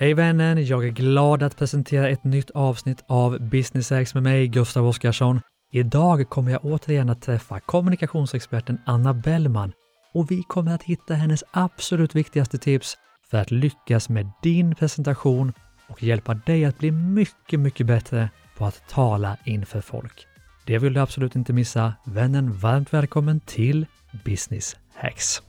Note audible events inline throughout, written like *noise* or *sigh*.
Hej vännen! Jag är glad att presentera ett nytt avsnitt av Business X med mig, Gustav Oscarsson. Idag kommer jag återigen att träffa kommunikationsexperten Anna Bellman och vi kommer att hitta hennes absolut viktigaste tips för att lyckas med din presentation och hjälpa dig att bli mycket, mycket bättre på att tala inför folk. Det vill du absolut inte missa. Vännen, varmt välkommen till Business Hacks.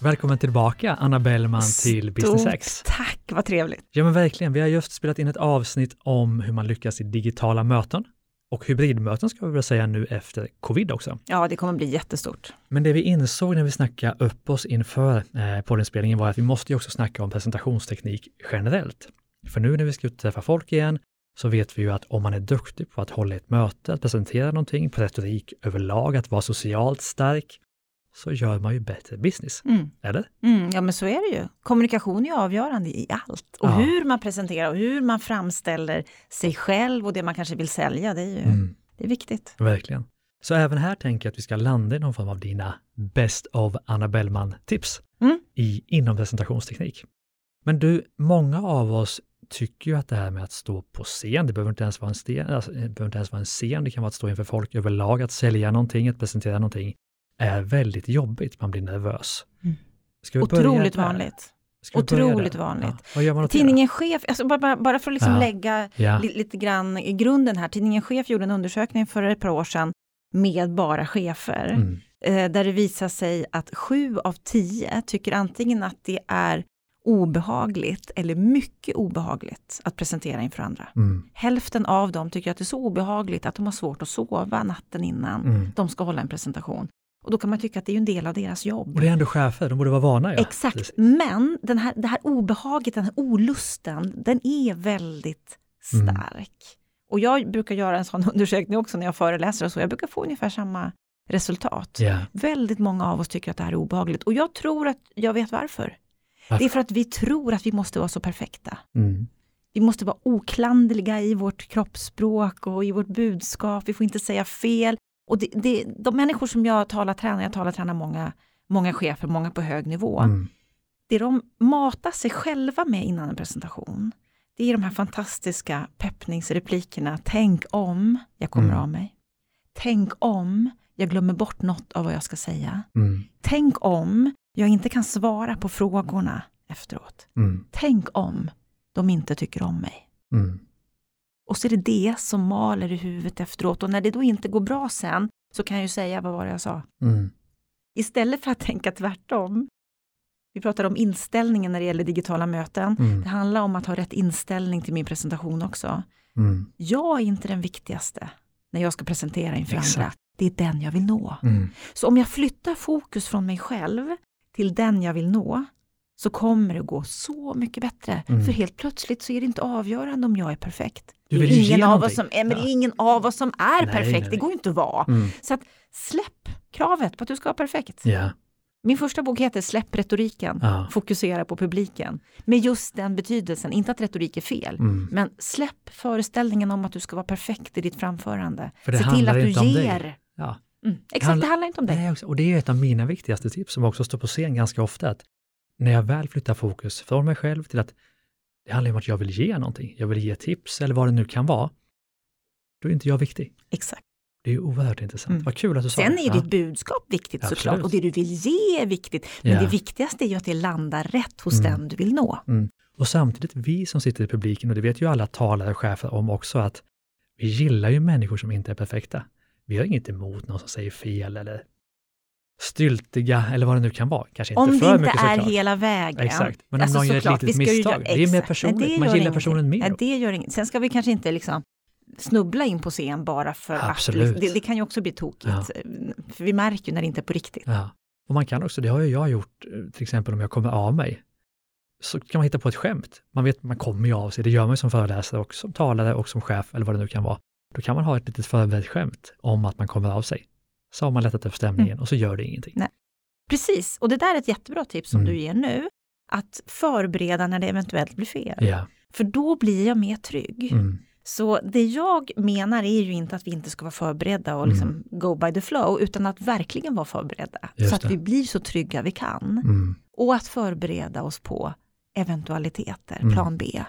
Välkommen tillbaka Anna Bellman till Business Hacks. Tack, vad trevligt. Ja men verkligen, vi har just spelat in ett avsnitt om hur man lyckas i digitala möten och hybridmöten ska vi väl säga nu efter covid också. Ja, det kommer bli jättestort. Men det vi insåg när vi snackade upp oss inför eh, poddinspelningen var att vi måste ju också snacka om presentationsteknik generellt. För nu när vi ska ut träffa folk igen så vet vi ju att om man är duktig på att hålla ett möte, att presentera någonting, på retorik överlag, att vara socialt stark, så gör man ju bättre business. Mm. Eller? Mm, ja, men så är det ju. Kommunikation är avgörande i allt. Och Ja. hur man presenterar och hur man framställer sig själv och det man kanske vill sälja, det är ju Mm. det är viktigt. Verkligen. Så även här tänker jag att vi ska landa i någon form av dina Best of Anna Bellman-tips Mm. i, inom presentationsteknik. Men du, många av oss tycker ju att det här med att stå på scen, det behöver inte ens vara en, sten, alltså, det behöver inte ens vara en scen, det kan vara att stå inför folk överlag, att sälja någonting, att presentera någonting, är väldigt jobbigt, man blir nervös. Mm. Ska börja Otroligt vanligt. Otroligt vanligt. Ja. Tidningen Chef, alltså bara, bara, bara för att liksom Ja. lägga Ja. li, lite grann i grunden här. Tidningen Chef gjorde en undersökning för ett par år sedan med bara chefer. Mm. eh, där det visar sig att sju av tio tycker antingen att det är obehagligt eller mycket obehagligt att presentera inför andra. Mm. Hälften av dem tycker att det är så obehagligt att de har svårt att sova natten innan Mm. de ska hålla en presentation. Och då kan man tycka att det är en del av deras jobb. Och det är ändå chefer, de borde vara vana. Ja. Exakt, men den här, det här obehaget, den här olusten, den är väldigt Mm. stark. Och jag brukar göra en sån *laughs* undersökning också när jag föreläser och så. Jag brukar få ungefär samma resultat. Ja. Väldigt många av oss tycker att det här är obehagligt och jag tror att jag vet varför. Varför? Det är för att vi tror att vi måste vara så perfekta. Mm. Vi måste vara oklanderliga i vårt kroppsspråk och i vårt budskap. Vi får inte säga fel. Och det, det, de människor som jag talar tränar, jag talar tränar många, många chefer, många på hög nivå. Mm. Det de matar sig själva med innan en presentation, det är de här fantastiska peppningsreplikerna. Tänk om jag kommer Mm. av mig. Tänk om jag glömmer bort något av vad jag ska säga. Mm. Tänk om jag inte kan svara på frågorna efteråt. Mm. Tänk om de inte tycker om mig. Mm. Och så är det det som maler i huvudet efteråt och när det då inte går bra sen så kan jag ju säga vad var det jag sa. Mm. Istället för att tänka tvärtom. Vi pratade om inställningen när det gäller digitala möten. Mm. Det handlar om att ha rätt inställning till min presentation också. Mm. Jag är inte den viktigaste när jag ska presentera inför Exakt. andra. Det är den jag vill nå. Mm. Så om jag flyttar fokus från mig själv till den jag vill nå så kommer det gå så mycket bättre. Mm. För helt plötsligt så är det inte avgörande om jag är perfekt. Det är ingen av, oss som, är, men det Ja. ingen av oss som är Nej, perfekt, nej, det nej. går ju inte att vara. Mm. Så att släpp kravet på att du ska vara perfekt. Ja. Min första bok heter Släpp retoriken, Ja. fokusera på publiken. Med just den betydelsen, inte att retorik är fel, Mm. men släpp föreställningen om att du ska vara perfekt i ditt framförande. För det Se till att du ger. Ja. Mm. Exakt, handlar- det handlar inte om dig. Nej. Och det är ett av mina viktigaste tips som också står på scen ganska ofta. Att när jag väl flyttar fokus från mig själv till att det handlar om att jag vill ge någonting. Jag vill ge tips eller vad det nu kan vara. Då är inte jag viktig. Exakt. Det är ju oerhört intressant. Mm. Vad kul att du sa Sen det. är Ja. ditt budskap viktigt Absolut. såklart och det du vill ge är viktigt. Men Ja. det viktigaste är ju att det landar rätt hos Mm. den du vill nå. Och samtidigt, vi som sitter i publiken, och det vet ju alla talare och chefer om också, att vi gillar ju människor som inte är perfekta. Vi har inget emot någon som säger fel eller styltiga eller vad det nu kan vara. Kanske inte Om det för inte mycket är såklart. hela vägen. Exakt, men om Alltså, någon gör ett litet misstag, göra- det är mer personligt. Nej, det Man gillar ingenting. personen mer. Nej, det gör inget. Sen ska vi kanske inte liksom snubbla in på scen bara för Absolut. att. Det, det kan ju också bli tokigt. Ja. För vi märker ju när det inte är på riktigt. Ja. Och man kan också, det har ju jag gjort, eh, till exempel om jag kommer av mig, så kan man hitta på ett skämt. Man vet, man kommer ju av sig, det gör man ju som föreläsare och som talare och som chef eller vad det nu kan vara. Då kan man ha ett litet förberett skämt om att man kommer av sig. Så har man lättat upp stämningen Mm. och så gör det ingenting. Nej. Precis, och det där är ett jättebra tips som Mm. du ger nu. Att förbereda när det eventuellt blir fel. Ja. För då blir jag mer trygg. Mm. Så det jag menar är ju inte att vi inte ska vara förberedda och liksom go by the flow, utan att verkligen vara förberedda. Just så att det. vi blir så trygga vi kan. Mm. Och att förbereda oss på eventualiteter, Mm. plan B.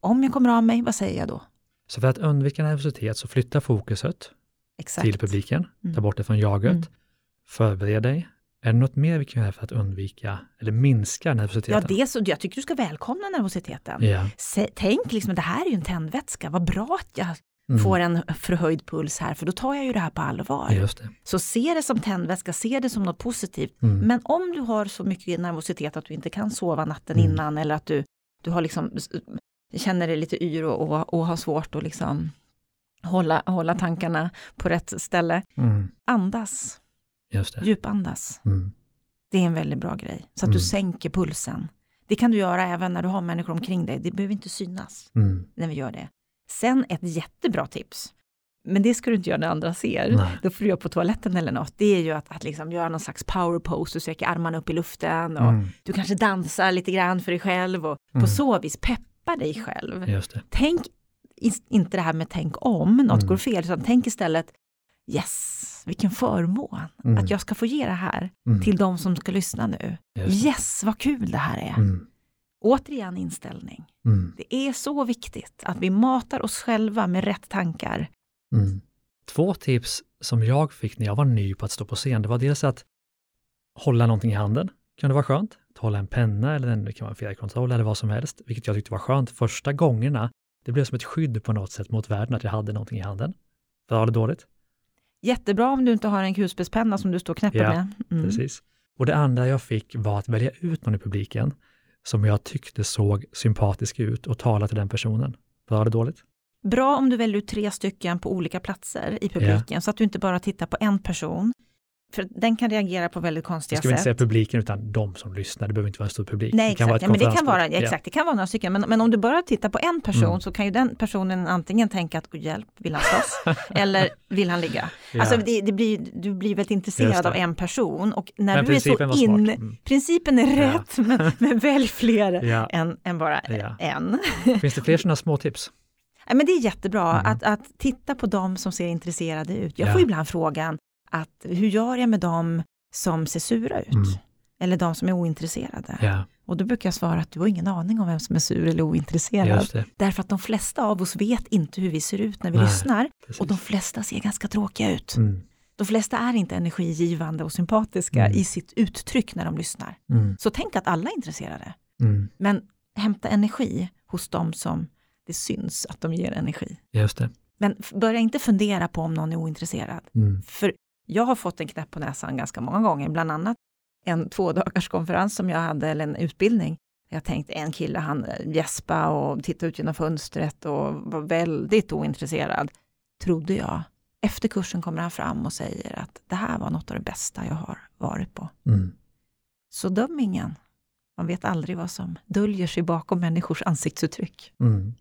Om jag kommer av mig, vad säger jag då? Så för att undvika nervositet så flytta fokuset Exakt. till publiken, Mm. ta bort det från jaget, Mm. förbered dig. Är det något mer vi kan göra för att undvika eller minska Ja, nervositeten? det är så, jag tycker du ska välkomna nervositeten. Ja. Se, tänk liksom, det här är ju en tändvätska, vad bra att jag Mm. får en förhöjd puls här, för då tar jag ju det här på allvar. Det. Så se det som tändvätska, se det som något positivt. Mm. Men om du har så mycket nervositet att du inte kan sova natten Mm. innan eller att du, du har liksom, känner dig lite yr och, och, och har svårt att liksom hålla, hålla tankarna på rätt ställe. Mm. Andas, Just det. djupandas. Mm. Det är en väldigt bra grej, så att Mm. du sänker pulsen. Det kan du göra även när du har människor omkring dig. Det behöver inte synas Mm. när vi gör det. Sen ett jättebra tips, men det ska du inte göra när andra ser. Nej. Då får du göra på toaletten eller något. Det är ju att, att liksom göra någon slags power pose, du sträcker armarna upp i luften och Mm. du kanske dansar lite grann för dig själv och Mm. på så vis peppa dig själv. Tänk inte det här med tänk om något Mm. går fel, utan tänk istället yes, vilken förmån Mm. att jag ska få ge det här Mm. till de som ska lyssna nu. Yes, vad kul det här är. Mm. Återigen inställning. Mm. Det är så viktigt att vi matar oss själva med rätt tankar. Mm. Två tips som jag fick när jag var ny på att stå på scen, det var dels att hålla någonting i handen, kan det vara skönt. Att hålla en penna eller en, det kan vara en fjärrkontroll eller vad som helst, vilket jag tyckte var skönt första gångerna. Det blev som ett skydd på något sätt mot världen att jag hade någonting i handen. Bra eller dåligt? Jättebra om du inte har en kulspetspenna som du står och knäpper Ja, med. Mm. Precis. Och det andra jag fick var att välja ut någon i publiken som jag tyckte såg sympatisk ut och tala till den personen. Bra eller dåligt? Bra om du väljer ut tre stycken på olika platser i publiken så att du inte bara tittar på en person. För den kan reagera på väldigt Jag konstiga ska inte säga sätt. publiken utan de som lyssnar. Det behöver inte vara en stor publik. Nej, det kan exakt. vara ja, men det kan vara, exakt, det kan vara några stycken. Men, men om du bara tittar på en person Mm. så kan ju den personen antingen tänka att, hjälp, vill han slåss? *laughs* eller vill han ligga? Ja. Alltså det, det blir, du blir väldigt intresserad av en person och när Men du är så in, Mm. principen är rätt, men, *laughs* men välj fler än, än bara en. *laughs* Finns det fler sådana små tips? Men det är jättebra Mm. att, att titta på dem som ser intresserade ut. Jag Ja. får ibland frågan att hur gör jag med dem som ser sura ut? Mm. Eller de som är ointresserade. Ja, Och då brukar jag svara att du har ingen aning om vem som är sur eller ointresserad. Därför att de flesta av oss vet inte hur vi ser ut när vi Nej, lyssnar. Precis. Och de flesta ser ganska tråkiga ut. Mm. De flesta är inte energigivande och sympatiska Mm. i sitt uttryck när de lyssnar. Mm. Så tänk att alla är intresserade. Mm. Men hämta energi hos dem som det syns att de ger energi. Just det. Men börja inte fundera på om någon är ointresserad. Mm. För jag har fått en knäpp på näsan ganska många gånger, bland annat en två dagars konferens som jag hade, eller en utbildning. Jag tänkte en kille, han eh, gäspa och tittade ut genom fönstret och var väldigt ointresserad, trodde jag. Efter kursen kommer han fram och säger att det här var något av det bästa jag har varit på. Mm. Så döm ingen. Man vet aldrig vad som döljer sig bakom människors ansiktsuttryck. Mm.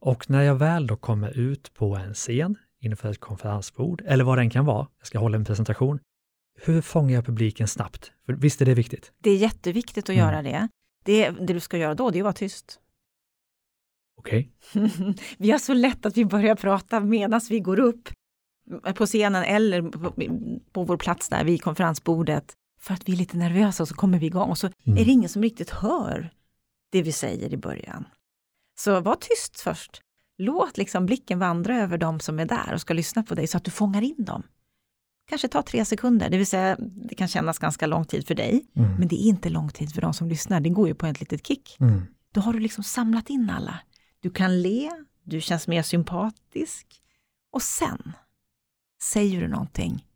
Och när jag väl då kommer ut på en scen inför ett konferensbord, eller vad den kan vara, jag ska hålla en presentation, hur fångar jag publiken snabbt? För visst är det viktigt? Det är jätteviktigt att Mm. göra det. det. Det du ska göra då, det är att vara tyst. Okej? *laughs* vi har så lätt att vi börjar prata medan vi går upp på scenen eller på, på vår plats där vid konferensbordet. För att vi är lite nervösa och så kommer vi igång och så Mm. är det ingen som riktigt hör det vi säger i början. Så var tyst först. Låt liksom blicken vandra över de som är där och ska lyssna på dig så att du fångar in dem. Kanske ta tre sekunder, det vill säga det kan kännas ganska lång tid för dig, Mm. men det är inte lång tid för de som lyssnar. Det går ju på ett litet kick. Mm. Då har du liksom samlat in alla. Du kan le, du känns mer sympatisk och sen säger du någonting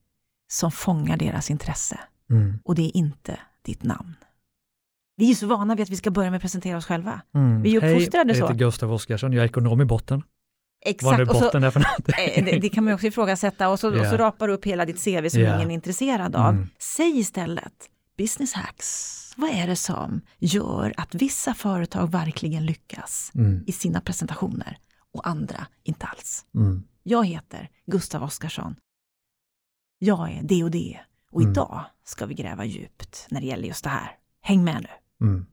som fångar deras intresse Mm. och det är inte ditt namn. Vi är så vana vid att vi ska börja med att presentera oss själva. Mm. Vi är uppfostrade Hej, jag så. heter Gustav Oskarsson, jag är ekonom i botten. Vad Exakt, och så, botten är för någonting. eh, det, det kan man ju också ifrågasätta och så, och så rapar du upp hela ditt CV som Ja. ingen är intresserad av. Mm. Säg istället business hacks. Vad är det som gör att vissa företag verkligen lyckas Mm. i sina presentationer och andra inte alls? Mm. Jag heter Gustav Oskarsson. Jag är det och det och Mm. idag ska vi gräva djupt när det gäller just det här. Häng med nu. Mm.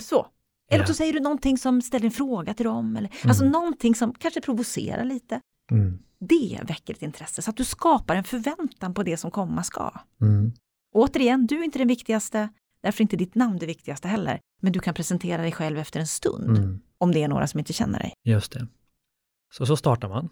Så, Eller Ja. så säger du någonting som ställer en fråga till dem. Eller, Alltså Mm. någonting som kanske provocerar lite. Mm. Det väcker ett intresse så att du skapar en förväntan på det som komma ska. Mm. Återigen, du är inte den viktigaste, därför är inte ditt namn det viktigaste heller. Men du kan presentera dig själv efter en stund, Mm. om det är några som inte känner dig. Just det. Så så startar man.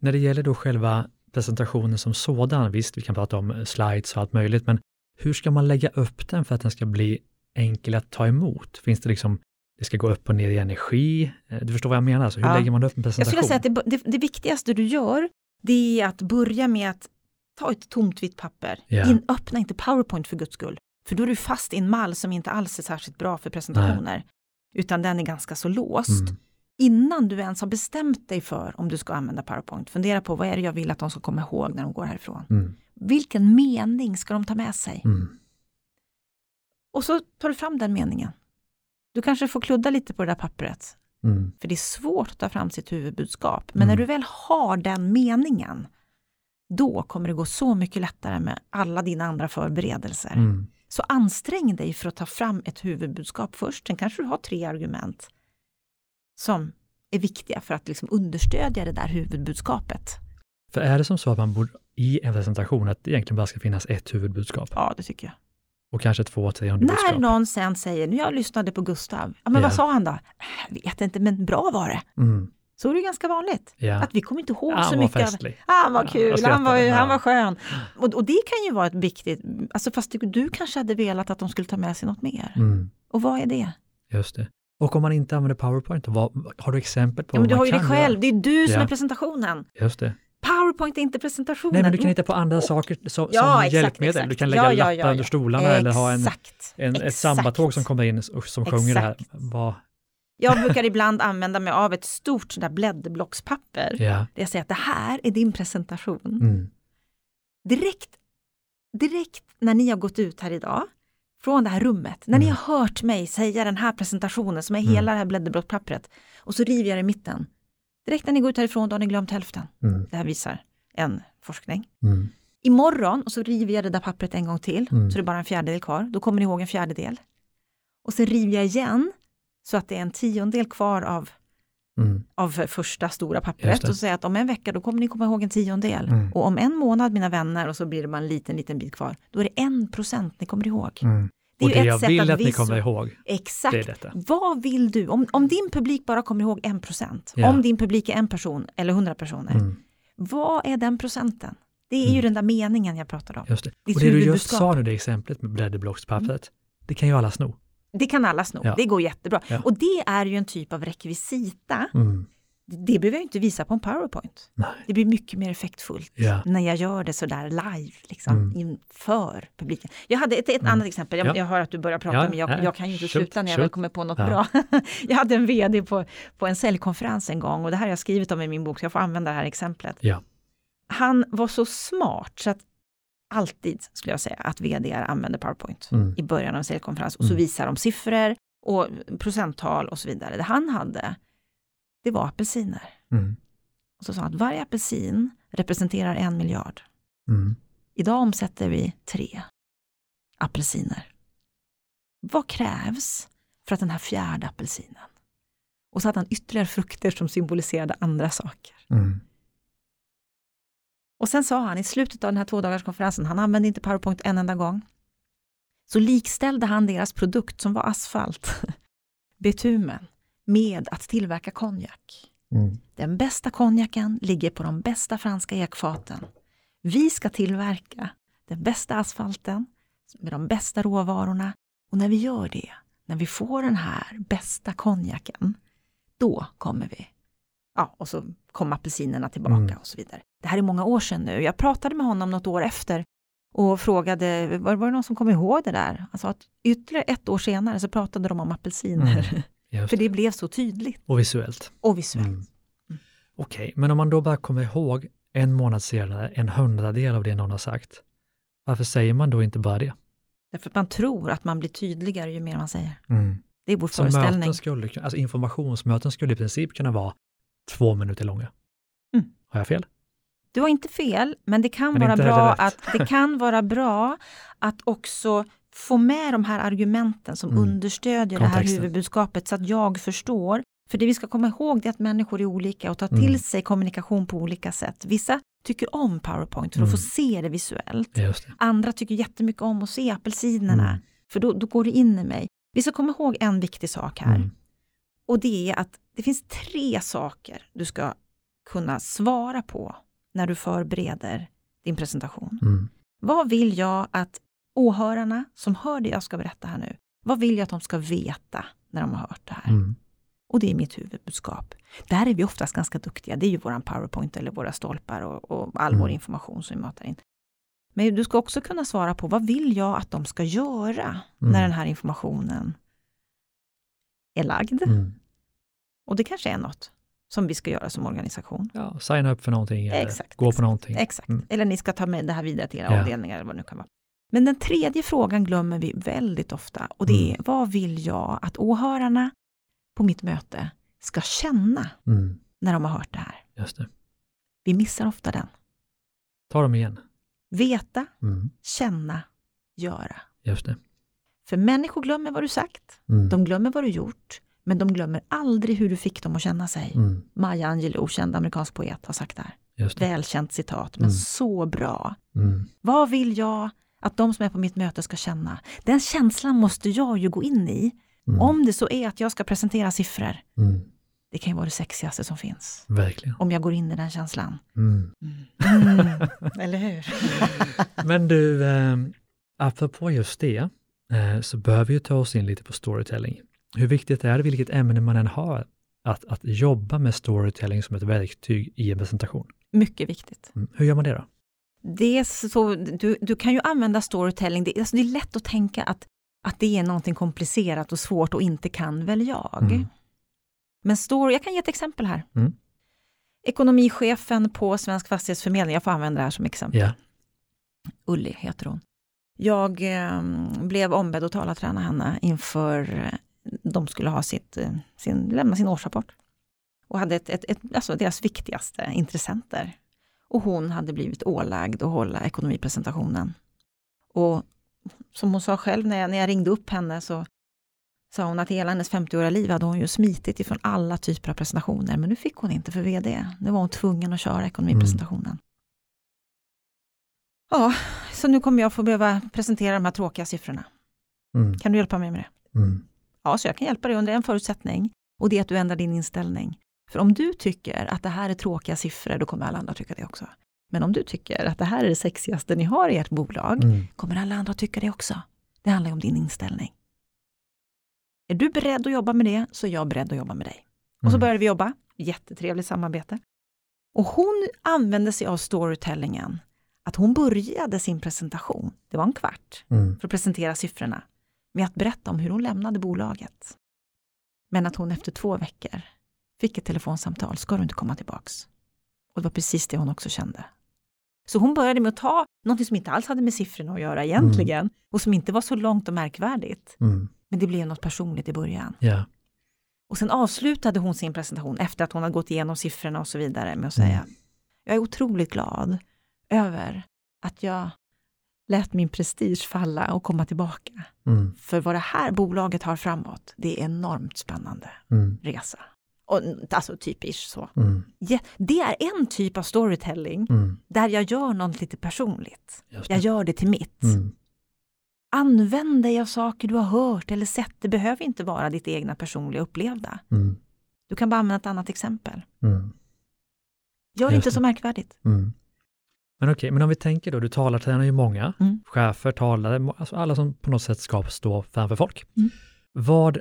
När det gäller då själva presentationen som sådan, visst vi kan prata om slides och allt möjligt, men hur ska man lägga upp den för att den ska bli enkel att ta emot? Finns det liksom, det ska gå upp och ner i energi? Eh, Du förstår vad jag menar, alltså, hur Ja. lägger man upp en Jag presentation? skulle säga att det, det, det viktigaste du gör, det är att börja med att ta ett tomt vitt papper. Ja. In, öppna inte PowerPoint för guds skull. För då är du fast i en mall som inte alls är särskilt bra för presentationer. Utan den är ganska så låst. Mm. Innan du ens har bestämt dig för om du ska använda PowerPoint, fundera på vad är det jag vill att de ska komma ihåg när de går härifrån. Mm. Vilken mening ska de ta med sig? Mm. Och så tar du fram den meningen. Du kanske får kludda lite på det där pappret, Mm. för det är svårt att ta fram sitt huvudbudskap. Men Mm. när du väl har den meningen, då kommer det gå så mycket lättare med alla dina andra förberedelser. Mm. Så ansträng dig för att ta fram ett huvudbudskap först. Sen kanske du har tre argument som är viktiga för att liksom understödja det där huvudbudskapet. För är det som så att man borde i en presentation att det egentligen bara ska finnas ett huvudbudskap Ja, det tycker jag. Och kanske två, tre När någon sen säger, nu jag lyssnade på Gustav, ja, men Ja. vad sa han då? Jag vet inte, men bra var det. Mm. Så är det ganska vanligt. Ja. Att vi kommer inte ihåg Ja, så han var mycket. Festlig. han var Ja, kul, jag han var, ja. han var skön. Och, och det kan ju vara ett viktigt, alltså fast du, du kanske hade velat att de skulle ta med sig något mer. Mm. Och vad är det? Just det. Och om man inte använder PowerPoint, vad, har du exempel på Ja, men vad du man har ju kan själv, göra? det är du som Ja. är presentationen. Just det. Powerpoint är inte presentationen. Nej, men du kan hitta på andra saker som, Ja, som exakt, hjälpmedel. exakt. Du kan lägga Ja, ja, lappar under stolarna eller ha en, en, ett sambatåg som kommer in och som sjunger det här. Vad, Jag brukar ibland använda mig av ett stort sånt där blädderblockspapper. Där jag säger att det här är din presentation. Mm. Direkt, direkt när ni har gått ut här idag, från det här rummet, när ni Mm. har hört mig säga den här presentationen som är Mm. hela det här blädderblockpappret och så river jag det i mitten. Direkt när ni går ut härifrån, då har ni glömt hälften. Mm. Det här visar en forskning. Mm. Imorgon, och så river jag det där pappret en gång till, Mm. så det är bara en fjärdedel kvar. Då kommer ni ihåg en fjärdedel. Och sen river jag igen, så att det är en tiondel kvar av, Mm. av första stora pappret. Och säga att om en vecka, då kommer ni komma ihåg en tiondel. Mm. Och om en månad, mina vänner, och så blir det bara en liten, liten bit kvar, då är det en procent ni kommer ihåg. Mm. Det är Och det ett jag sätt vill att, ni visu- kommer ihåg, Exakt. det är detta. Vad vill du? Om, om din publik bara kommer ihåg en procent, Ja. om din publik är en person eller hundra personer, Mm. Vad är den procenten? Det är ju Mm. den där meningen jag pratar om. Just det. Ditt Och det du just sa nu, det exemplet med blädderblockspappret, det kan ju alla sno. Det kan alla sno, Ja. det går jättebra. Ja. Och det är ju en typ av rekvisita. Mm. Det behöver jag inte visa på en powerpoint. Nej. Det blir mycket mer effektfullt Ja. när jag gör det sådär live, liksom, Mm. inför publiken. Jag hade ett, ett Mm. annat exempel, jag, Ja. jag hör att du börjar prata, Ja, men jag, jag kan ju inte Shoot, sluta när jag väl kommer på något Ja. bra. *laughs* jag hade en vd på, på en säljkonferens en gång och det här har jag skrivit om i min bok, så jag får använda det här exemplet. Ja. Han var så smart så att alltid, skulle jag säga, att vd använder PowerPoint Mm. i början av en säljkonferens och så Mm. visar de siffror och procenttal och så vidare. Det han hade, det var apelsiner. Mm. Och så sa han att varje apelsin representerar en miljard. Mm. Idag omsätter vi tre apelsiner. Vad krävs för att den här fjärde apelsinen? Och så hade han ytterligare frukter som symboliserade andra saker. Mm. Och sen sa han i slutet av den här två dagars konferensen, han använde inte PowerPoint en enda gång, så likställde han deras produkt som var asfalt, *laughs* betumen, med att tillverka konjak. Mm. Den bästa konjaken ligger på de bästa franska ekfaten. Vi ska tillverka den bästa asfalten med de bästa råvarorna och när vi gör det, när vi får den här bästa konjaken, då kommer vi. Ja, och så kom apelsinerna tillbaka Mm. och så vidare. Det här är många år sedan nu. Jag pratade med honom något år efter och frågade, var, var det någon som kom ihåg det där? Han sa att ytterligare ett år senare så pratade de om apelsiner. Mm. *laughs* Just För det. blev så tydligt Och visuellt. och visuellt. Mm. Okej, men om man då bara kommer ihåg en månad senare en hundradel av det någon har sagt, varför säger man då inte bara det? Därför att man tror att man blir tydligare ju mer man säger. Mm. Det är vår Så föreställning. möten skulle, alltså informationsmöten skulle i princip kunna vara två minuter långa. Mm. Har jag fel? Du har inte fel, men det kan, Men vara bra att, det kan vara bra att också få med de här argumenten som Mm. understödjer det här Kontexten. huvudbudskapet så att jag förstår. För det vi ska komma ihåg är att människor är olika och tar till Mm. sig kommunikation på olika sätt. Vissa tycker om PowerPoint för att Mm. få se det visuellt. Det. Andra tycker jättemycket om att se apelsinerna, Mm. för då, då går det in i mig. Vi ska komma ihåg en viktig sak här. Mm. Och det är att det finns tre saker du ska kunna svara på när du förbereder din presentation. Mm. Vad vill jag att åhörarna som hör det jag ska berätta här nu, vad vill jag att de ska veta när de har hört det här? Mm. Och det är mitt huvudbudskap. Där är vi oftast ganska duktiga. Det är ju våran powerpoint eller våra stolpar och, och all vår Mm. information som vi matar in. Men du ska också kunna svara på vad vill jag att de ska göra Mm. när den här informationen är lagd? Mm. Och det kanske är något som vi ska göra som organisation. Ja, signa upp för någonting eller Exakt, gå på exakt, någonting. Exakt. Mm. Eller ni ska ta med det här vidare till era Ja. avdelningar eller vad det nu kan vara. Men den tredje frågan glömmer vi väldigt ofta och det är Mm. vad vill jag att åhörarna på mitt möte ska känna Mm. när de har hört det här? Just det. Vi missar ofta den. Ta dem igen. Veta, Mm. känna, göra. Just det. För människor glömmer vad du sagt, Mm. de glömmer vad du gjort, men de glömmer aldrig hur du fick dem att känna sig. Mm. Maya Angelou, känd amerikansk poet, har sagt det här. Välkänt citat, men Mm. så bra. Mm. Vad vill jag att de som är på mitt möte ska känna? Den känslan måste jag ju gå in i. Mm. Om det så är att jag ska presentera siffror. Mm. Det kan ju vara det sexigaste som finns. Verkligen. Om jag går in i den känslan. Mm. Mm. *laughs* Eller hur? *laughs* Men du, eh, apropå just det, eh, så behöver vi ju ta oss in lite på storytelling. Hur viktigt är det, vilket ämne man än har, att, att jobba med storytelling som ett verktyg i en presentation? Mycket viktigt. Mm. Hur gör man det då? Det är så, du, du kan ju använda storytelling, det, alltså det är lätt att tänka att, att det är någonting komplicerat och svårt och inte kan väl jag. Mm. Men story, jag kan ge ett exempel här. Mm. Ekonomichefen på Svensk Fastighetsförmedling, jag får använda det här som exempel. Ja. Ulli heter hon. Jag eh, blev ombedd att talaträna henne inför eh, de skulle ha sitt, eh, sin, lämna sin årsrapport. Och hade ett, ett, ett, alltså deras viktigaste intressenter. Och hon hade blivit ålagd att hålla ekonomipresentationen. Och som hon sa själv när jag, när jag ringde upp henne så sa hon att hela hennes 50-åriga liv hade hon ju smitit ifrån alla typer av presentationer. Men nu fick hon inte för VD. Nu var hon tvungen att köra ekonomipresentationen. Ja, så nu kommer jag få behöva presentera de här tråkiga siffrorna. Mm. Kan du hjälpa mig med det? Mm. Ja, så jag kan hjälpa dig under en förutsättning och det är att du ändrar din inställning. För om du tycker att det här är tråkiga siffror, då kommer alla andra tycka det också. Men om du tycker att det här är det sexigaste ni har i ert bolag, Mm. kommer alla andra tycka det också. Det handlar ju om din inställning. Är du beredd att jobba med det, så är jag beredd att jobba med dig. Och så Mm. började vi jobba, jättetrevligt samarbete. Och hon använde sig av storytellingen. Att hon började sin presentation, det var en kvart, Mm. för att presentera siffrorna, med att berätta om hur hon lämnade bolaget. Men att hon efter två veckor fick ett telefonsamtal, ska du inte komma tillbaks? Och det var precis det hon också kände. Så hon började med att ta något som inte alls hade med siffrorna att göra egentligen, och som inte var så långt och märkvärdigt. Mm. Men det blev något personligt i början. Ja. Och sen avslutade hon sin presentation efter att hon hade gått igenom siffrorna och så vidare med att säga, Mm. jag är otroligt glad över att jag lät min prestige falla och komma tillbaka. Mm. För vad det här bolaget har framåt, det är enormt spännande Mm. resa. Och, alltså typiskt så. Mm. Ja, det är en typ av storytelling Mm. där jag gör något lite personligt. Jag gör det till mitt. Mm. Använd dig av saker du har hört eller sett. Det behöver inte vara ditt egna personliga upplevda. Mm. Du kan bara använda ett annat exempel. Mm. Gör det inte så märkvärdigt. Mm. Men okej, men om vi tänker då, du talar tränar ju många, Mm. chefer, talare, alltså alla som på något sätt ska stå framför folk. Vad,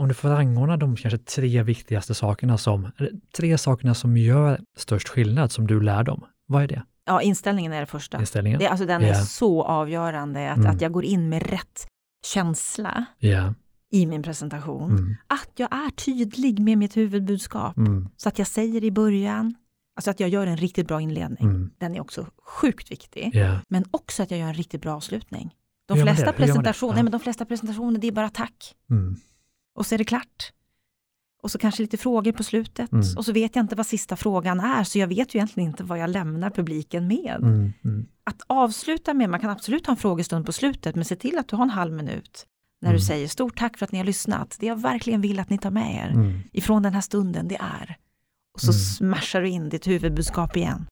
om du får rangordna de kanske tre viktigaste sakerna som, tre sakerna som gör störst skillnad som du lär dem, vad är det? Ja, inställningen är det första. Inställningen? Det, alltså den Ja. är så avgörande, att, Mm. att jag går in med rätt känsla Ja. i min presentation. Mm. Att jag är tydlig med mitt huvudbudskap. Mm. Så att jag säger i början, alltså att jag gör en riktigt bra inledning. Mm. Den är också sjukt viktig. Ja. Men också att jag gör en riktigt bra avslutning. De flesta, presentationer, Ja. nej, men de flesta presentationer, det är bara tack. Mm. Och så är det klart. Och så kanske lite frågor på slutet. Mm. Och så vet jag inte vad sista frågan är, så jag vet ju egentligen inte vad jag lämnar publiken med. Mm. Mm. Att avsluta med, man kan absolut ha en frågestund på slutet, men se till att du har en halv minut när Mm. du säger stort tack för att ni har lyssnat. Det jag verkligen vill att ni tar med er Mm. ifrån den här stunden, det är. Och så Mm. smashar du in ditt huvudbudskap igen.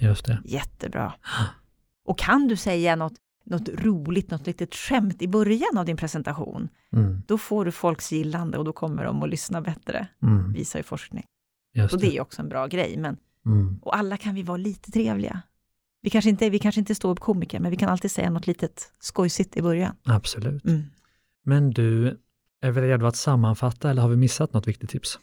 Just det. Jättebra. *gasps* Och kan du säga något, något roligt, något litet skämt i början av din presentation, Mm. då får du folks gillande och då kommer de att lyssna bättre, Mm. visar ju forskning. Just Och det är ju också en bra grej, men Mm. och alla kan vi vara lite trevliga. Vi kanske inte, vi kanske inte står upp komiker, men vi kan alltid säga något litet skojsigt i början. Absolut. Mm. Men du, är vi redo att sammanfatta eller har vi missat något viktigt tips?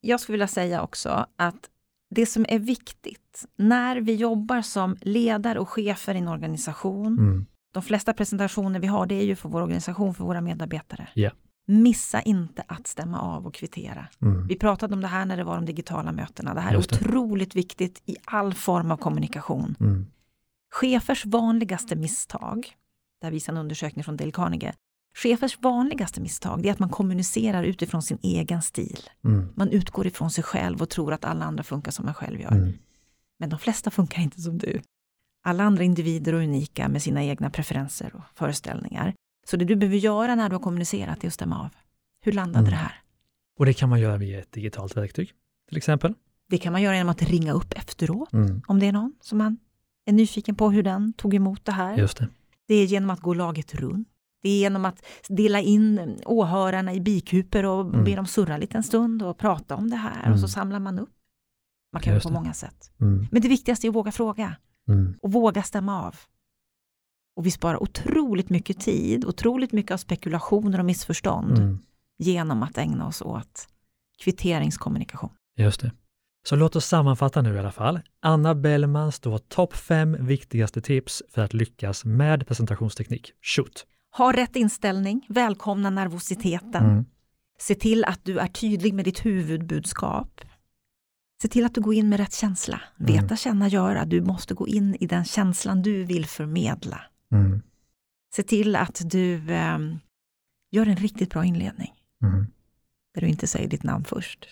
Jag skulle vilja säga också att det som är viktigt när vi jobbar som ledare och chefer i en organisation, Mm. De flesta presentationer vi har, det är ju för vår organisation, för våra medarbetare. Ja. Missa inte att stämma av och kvittera. Mm. Vi pratade om det här när det var de digitala mötena. Det här Just är det. otroligt viktigt i all form av kommunikation. Mm. Chefers vanligaste misstag, där visar en undersökning från Dale Carnegie, chefers vanligaste misstag det är att man kommunicerar utifrån sin egen stil. Mm. Man utgår ifrån sig själv och tror att alla andra funkar som man själv gör. Mm. Men de flesta funkar inte som du. Alla andra individer är unika med sina egna preferenser och föreställningar. Så det du behöver göra när du har kommunicerat är att stämma av. Hur landade Mm. det här? Och det kan man göra via ett digitalt verktyg, till exempel. Det kan man göra genom att ringa upp efteråt, Mm. om det är någon som man är nyfiken på hur den tog emot det här. Just det. Det är genom att gå laget runt. Det är genom att dela in åhörarna i bikuper och Mm. be dem surra lite en stund och prata om det här Mm. och så samlar man upp. Man kan göra på många sätt. Mm. Men det viktigaste är att våga fråga Mm. och våga stämma av. Och vi sparar otroligt mycket tid, otroligt mycket av spekulationer och missförstånd Mm. genom att ägna oss åt kvitteringskommunikation. Just det. Så låt oss sammanfatta nu i alla fall. Anna Bellman står topp fem viktigaste tips för att lyckas med presentationsteknik. Shoot! Ha rätt inställning, välkomna nervositeten. Mm. Se till att du är tydlig med ditt huvudbudskap. Se till att du går in med rätt känsla. Mm. Veta, känna, göra. Du måste gå in i den känslan du vill förmedla. Mm. Se till att du ehm, gör en riktigt bra inledning. Mm. Där du inte säger ditt namn först.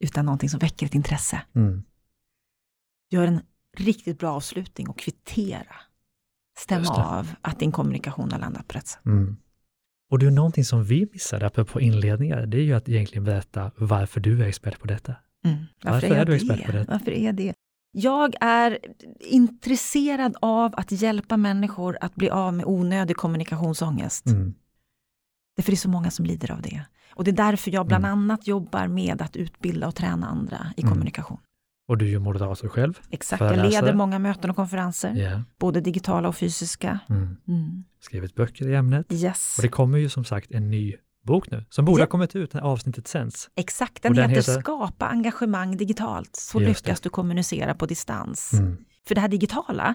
Utan någonting som väcker ett intresse. Mm. Gör en riktigt bra avslutning och kvittera. Stäm Just det. av att din kommunikation har landat på rätt sätt. Mm. Och det är någonting som vi missade apropå inledningar, det är ju att egentligen berätta varför du är expert på detta. Mm. Varför är du expert på det? Varför är det? Jag är intresserad av att hjälpa människor att bli av med onödig kommunikationsångest. Mm. Därför det är så många som lider av det. Och det är därför jag bland Mm. annat jobbar med att utbilda och träna andra i Mm. kommunikation. Och du är ju moderator själv. Exakt, jag leder många möten och konferenser, Ja. både digitala och fysiska. Mm. Mm. Skrivit böcker i ämnet. Yes. Och det kommer ju som sagt en ny bok nu, som borde Ja. ha kommit ut när avsnittet sänds. Exakt, den, den heter, heter- Skapa engagemang digitalt, så Just lyckas det. du kommunicera på distans. Mm. För det här digitala,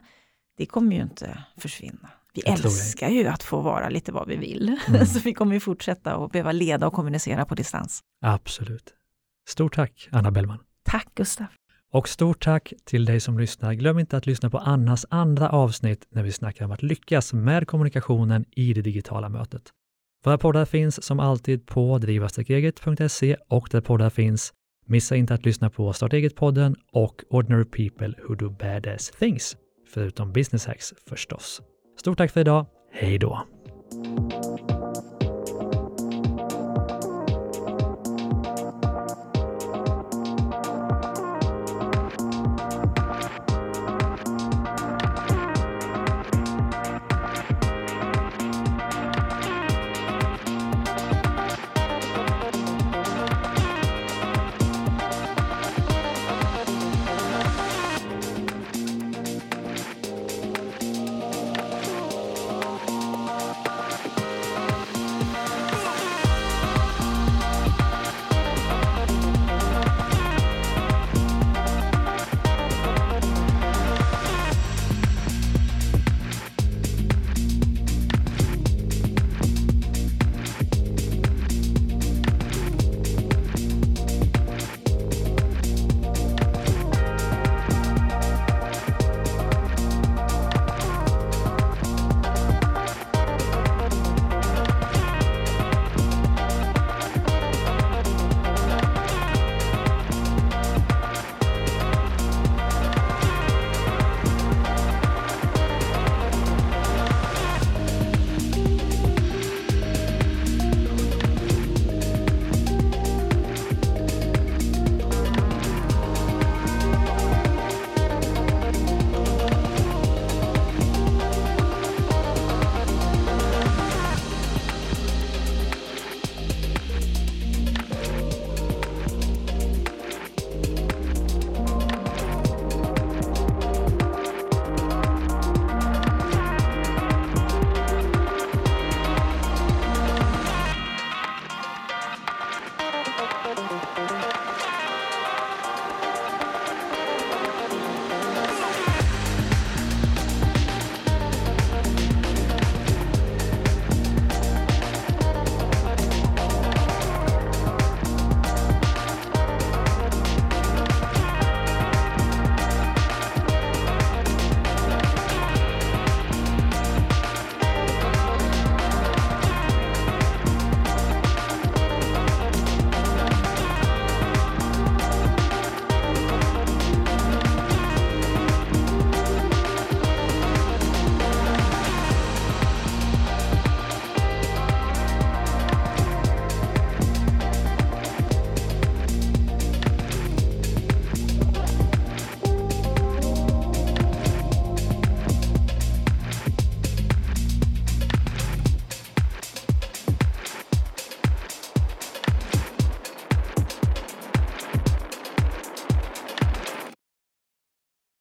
det kommer ju inte försvinna. Vi Jag älskar ju att få vara lite vad vi vill. Mm. *laughs* så vi kommer ju fortsätta att behöva leda och kommunicera på distans. Absolut. Stort tack, Anna Bellman. Tack Gustav. Och stort tack till dig som lyssnar. Glöm inte att lyssna på Annas andra avsnitt när vi snackar om att lyckas med kommunikationen i det digitala mötet. Våra poddar finns som alltid på drivastarkeget.se och där poddar finns. Missa inte att lyssna på Starta eget-podden och Ordinary People Who Do Badass Things, förutom Business Hacks förstås. Stort tack för idag. Hej då!